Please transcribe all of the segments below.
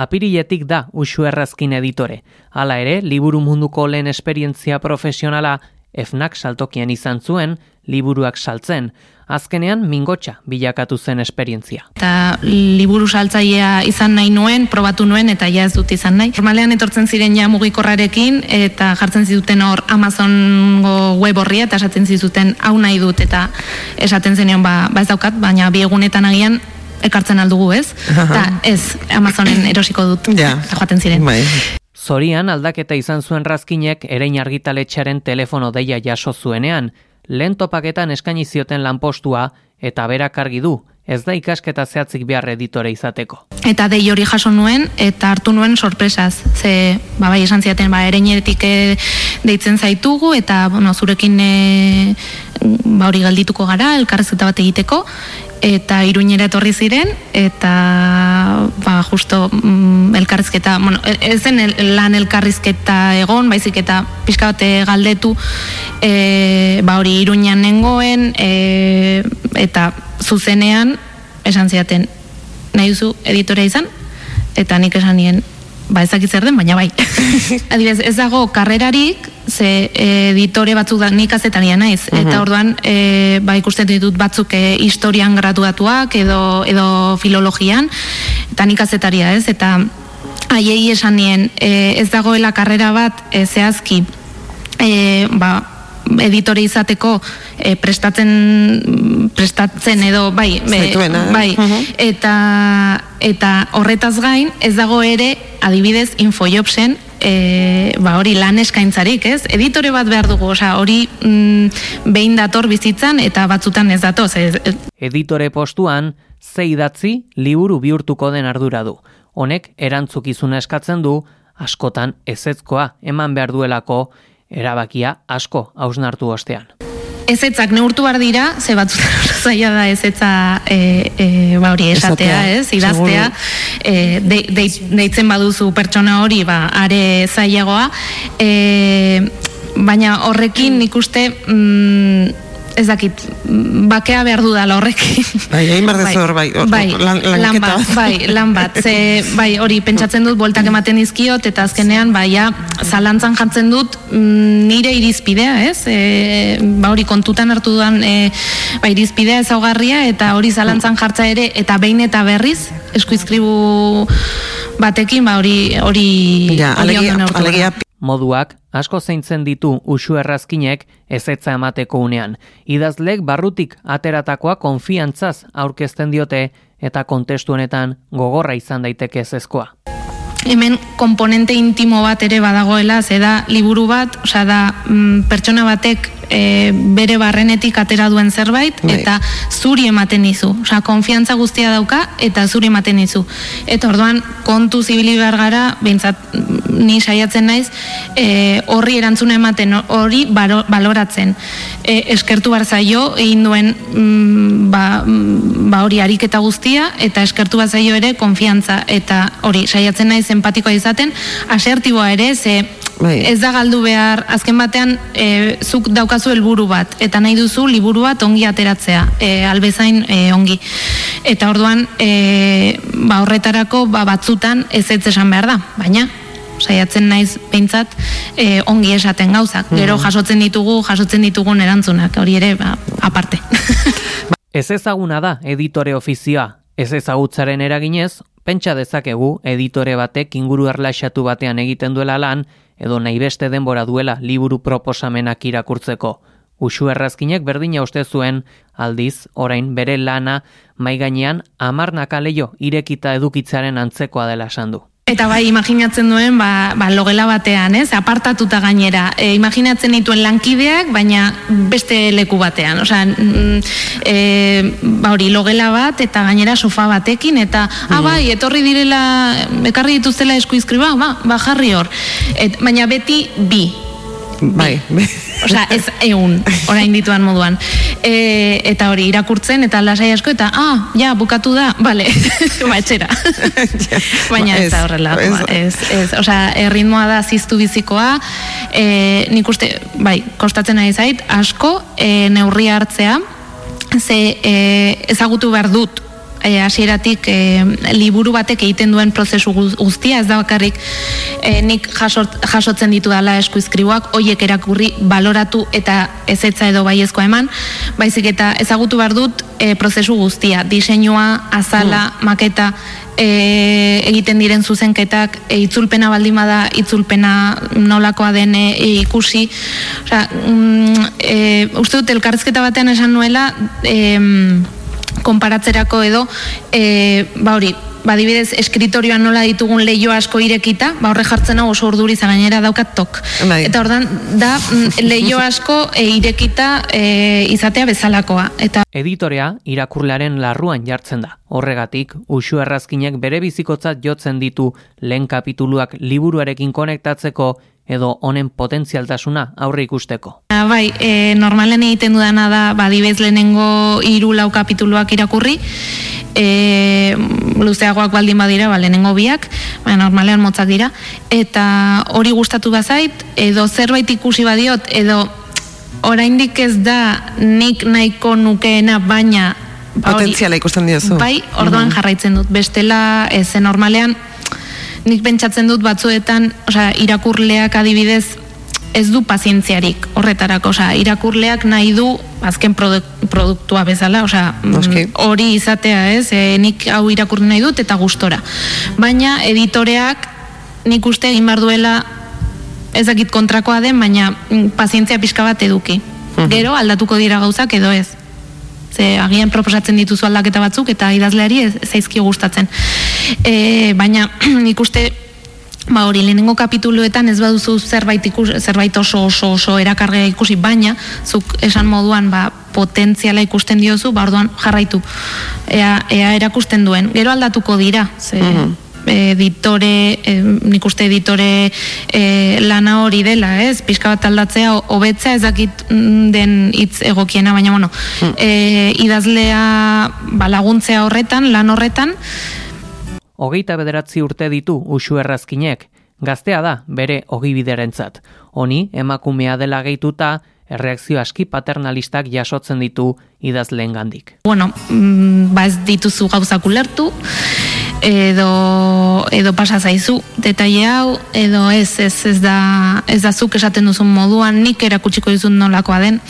apiriletik da usu errazkin editore. Hala ere, liburu munduko lehen esperientzia profesionala efnak saltokian izan zuen, liburuak saltzen, azkenean mingotxa bilakatu zen esperientzia. Eta liburu saltzailea izan nahi nuen, probatu nuen eta ja ez dut izan nahi. Normalean etortzen ziren ja mugikorrarekin eta jartzen zituten hor Amazongo web horria eta esaten zituten hau nahi dut eta esaten zenion ba, ba ez daukat, baina bi egunetan agian ekartzen aldugu ez, eta ez Amazonen erosiko dut, ja. joaten ziren. Bai. Zorian aldaketa izan zuen razkinek erein argitaletxaren telefono deia jaso zuenean, lehen topaketan eskaini zioten lanpostua eta berak argi du, ez da ikasketa zehatzik behar editore izateko. Eta dei hori jaso nuen, eta hartu nuen sorpresaz. Ze, ba, bai, esan ziaten, ba, ereinetik eh, deitzen zaitugu, eta, bueno, zurekin e, ba, hori galdituko gara, elkarrezketa bat egiteko, eta iruñera etorri ziren eta ba justo mm, elkarrizketa bueno e, ez zen lan elkarrizketa egon baizik eta pixka bate galdetu e, ba hori iruñan nengoen e, eta zuzenean esan ziaten nahi duzu editorea izan eta nik esan nien ba ezakit zer den, baina bai. Adibidez, ez dago karrerarik, ze editore batzuk da nik azetaria naiz. Eta orduan, e, ba ikusten ditut batzuk e, historian graduatuak edo, edo filologian, eta nik azetaria ez. Eta haiei esan nien, e, ez dagoela karrera bat e, zehazki, e, ba, editore izateko e, prestatzen prestatzen edo bai, bai. Eta eta horretaz gain ez dago ere adibidez infojobsen e, ba hori lan eskaintzarik, ez? Editore bat behar dugu, osea, hori mm, behin dator bizitzan eta batzutan ez datoz, ez? Editore postuan ze idatzi liburu bihurtuko den ardura du. Honek erantzukizuna eskatzen du askotan ezetzkoa eman behar duelako erabakia asko hausnartu ostean. Ezetzak neurtu bar dira, ze batzutan zaila da ezetza e, e, ba hori esatea, ez, idaztea, e, de, deitzen baduzu pertsona hori, ba, are zailagoa, e, baina horrekin nik uste, mm, ez dakit, bakea behar du dala horrekin. Bai, egin behar dezu hor, bai, bai, lan, lan bat, bai, lan bat, ze, bai, hori, pentsatzen dut, boltak ematen dizkiot, eta azkenean, bai, ja, zalantzan jantzen dut, mm, nire irizpidea, ez? E, ba, hori, kontutan hartu duan, e, ba, irizpidea ezaugarria, eta hori zalantzan jartza ere, eta behin eta berriz, eskuizkribu batekin, ba, hori, hori, ja, alegia, alegia, moduak asko zeintzen ditu usu errazkinek ezetza emateko unean. Idazlek barrutik ateratakoa konfiantzaz aurkezten diote eta kontestu honetan gogorra izan daiteke ezezkoa. Hemen komponente intimo bat ere badagoela, ze da liburu bat, osea da mm, pertsona batek e, bere barrenetik atera duen zerbait bai. eta zuri ematen dizu. Osea, konfiantza guztia dauka eta zuri ematen dizu. Eta orduan kontu zibili behar gara, behintzat ni saiatzen naiz, e, horri erantzuna ematen, hori baloratzen. E, eskertu bar zaio egin duen mm, ba, mm, ba hori ariketa guztia eta eskertu bat zaio ere konfiantza eta hori saiatzen naiz empatikoa izaten, asertiboa ere, ze Bai. Ez da galdu behar, azken batean e, zuk daukazu helburu bat, eta nahi duzu liburu bat ongi ateratzea, e, albezain e, ongi. Eta orduan, e, ba horretarako ba, batzutan ez ez esan behar da, baina saiatzen naiz behintzat e, ongi esaten gauzak. Gero mm. jasotzen ditugu, jasotzen ditugun erantzunak, hori ere, ba, aparte. ez ezaguna da editore ofizioa, ez ezagutzaren eraginez, pentsa dezakegu editore batek inguru erlaxatu batean egiten duela lan, edo nahi beste denbora duela liburu proposamenak irakurtzeko. Usu errazkinek berdina uste zuen, aldiz, orain bere lana, maiganean, amarnak aleio irekita edukitzaren antzekoa dela esan du. Eta bai, imaginatzen duen, ba, ba, logela batean, ez? Apartatuta gainera. E, imaginatzen dituen lankideak, baina beste leku batean. Osa, mm, e, ba hori, logela bat, eta gainera sofa batekin, eta, ah, mm. bai, etorri direla, ekarri dituztela eskuizkriba, ba, ba, jarri hor. Et, baina beti bi. Bai. Osea, ez eun, orain dituan moduan. E, eta hori, irakurtzen, eta lasai asko, eta, ah, ja, bukatu da, bale, ba, etxera. Baina ez da horrela. Ez, ez, osea, erritmoa da ziztu bizikoa, e, nik uste, bai, kostatzen nahi zait, asko, e, neurria hartzea, ze e, ezagutu behar dut hasieratik e, liburu batek egiten duen prozesu guztia, ez da bakarrik e, nik jasot, jasotzen ditu dala eskuizkribuak, hoiek erakurri, baloratu eta ezetza edo baiezkoa eman, baizik eta ezagutu behar dut e, prozesu guztia, diseinua, azala, mm. maketa, e, egiten diren zuzenketak e, itzulpena baldin bada itzulpena nolakoa den e, ikusi. Osea, mm, e, uste dut elkarrizketa batean esan nuela e, konparatzerako edo e, ba hori badibidez eskriterioan nola ditugun leio asko irekita, ba horre jartzen hau oso urduri gainera daukat tok. Bai. Eta ordan da mm, leio asko e, irekita e, izatea bezalakoa. Eta Editorea irakurlearen larruan jartzen da. Horregatik, usu errazkinek bere bizikotzat jotzen ditu lehen kapituluak liburuarekin konektatzeko edo honen potentzialtasuna aurre ikusteko. Bai, e, normalen egiten dudana da, badibez lehenengo hiru lau kapituluak irakurri, e, luzeagoak baldin badira, ba, lehenengo biak, baina normalean motzak dira, eta hori gustatu bazait, edo zerbait ikusi badiot, edo oraindik ez da nik nahiko nukeena, baina ba, potentziala ikusten diozu. Bai, orduan mhm. jarraitzen dut. Bestela, ez normalean, nik pentsatzen dut batzuetan, osea, irakurleak adibidez, ez du pazientziarik horretarako, osea, irakurleak nahi du azken produktua bezala, osea, mm, hori izatea, ez? E, nik hau irakurri nahi dut eta gustora. Baina editoreak nik uste egin bar duela ezakit kontrakoa den, baina mm, pazientzia pixka bat eduki. Mhm. Gero aldatuko dira gauzak edo ez. Ze agian proposatzen dituzu aldaketa batzuk eta idazleari ez zaizki gustatzen. E, baina nik uste ba hori lehenengo kapituluetan ez baduzu zerbait ikus, zerbait oso oso oso erakargea ikusi baina zuk esan moduan ba potentziala ikusten diozu ba orduan jarraitu ea, ea erakusten duen gero aldatuko dira ze mhm. editore e, nik uste editore e, lana hori dela ez pixka bat aldatzea hobetzea ez dakit mm, den hitz egokiena baina bueno mm. e, idazlea ba, laguntzea horretan lan horretan hogeita bederatzi urte ditu usu errazkinek, gaztea da bere ogibiderentzat. Honi, emakumea dela gehituta, erreakzio aski paternalistak jasotzen ditu idazleen gandik. Bueno, mm, ba ez dituzu gauzak ulertu, edo, edo pasa zaizu detaile hau, edo ez, ez, ez da, ez da zuk esaten duzun moduan, nik erakutsiko dizun nolakoa den,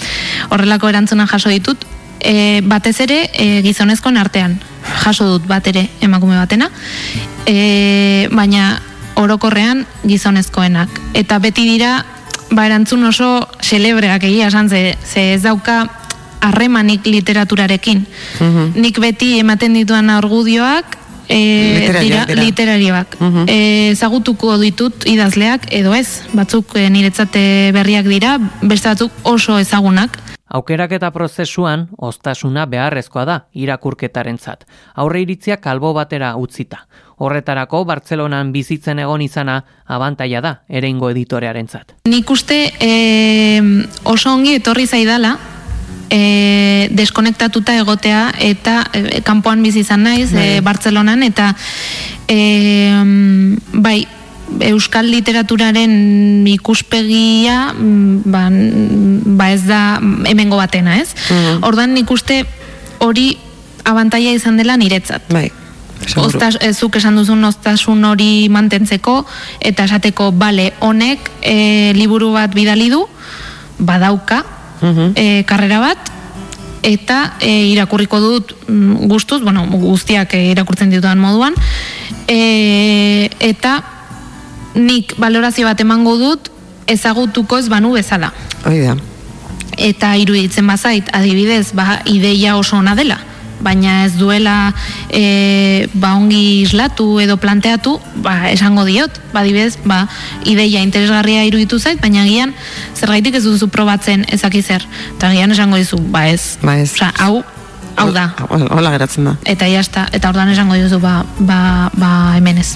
horrelako erantzuna jaso ditut, e, batez ere e, gizonezkoen artean jaso dut bat ere emakume batena e, baina orokorrean gizonezkoenak eta beti dira ba erantzun oso celebreak egia esan ze, ze ez dauka harremanik literaturarekin mhm. nik beti ematen dituan argudioak E, dira, literarioak. Uh zagutuko ditut idazleak, edo ez, batzuk e, niretzate berriak dira, beste batzuk oso ezagunak. Aukeraketa prozesuan, ostasuna beharrezkoa da irakurketarentzat. Aurre iritzia kalbo batera utzita. Horretarako Bartzelonan bizitzen egon izana abantaia da ereingo editorearentzat. Nik uste e, oso ongi etorri zaidala e, deskonektatuta egotea eta e, kanpoan bizi izan naiz e, Bartzelonan eta e, bai euskal literaturaren ikuspegia mm, ba, ba ez da hemengo batena, ez? Mm. Ordan nik uste hori abantaia izan dela niretzat. Bai. Ostas, ezuk esan duzun ostasun hori mantentzeko eta esateko bale honek e, liburu bat bidali du badauka mm karrera bat eta e, irakurriko dut mm, gustuz, bueno, guztiak e, irakurtzen ditudan moduan e, eta nik valorazio bat emango dut ezagutuko ez banu bezala. Hoi da. Eta iruditzen bazait, adibidez, ba, ideia oso ona dela, baina ez duela e, ba, ongi islatu edo planteatu, ba, esango diot, ba, adibidez, ba, ideia interesgarria iruditu zait, baina gian zergaitik ez duzu probatzen ezakizer. Eta gian esango dizu, ba ez. Ba ez. Osa, hau, hau da. Hola geratzen da. Eta jazta, eta ordan esango dizu, ba, ba, ba hemenez.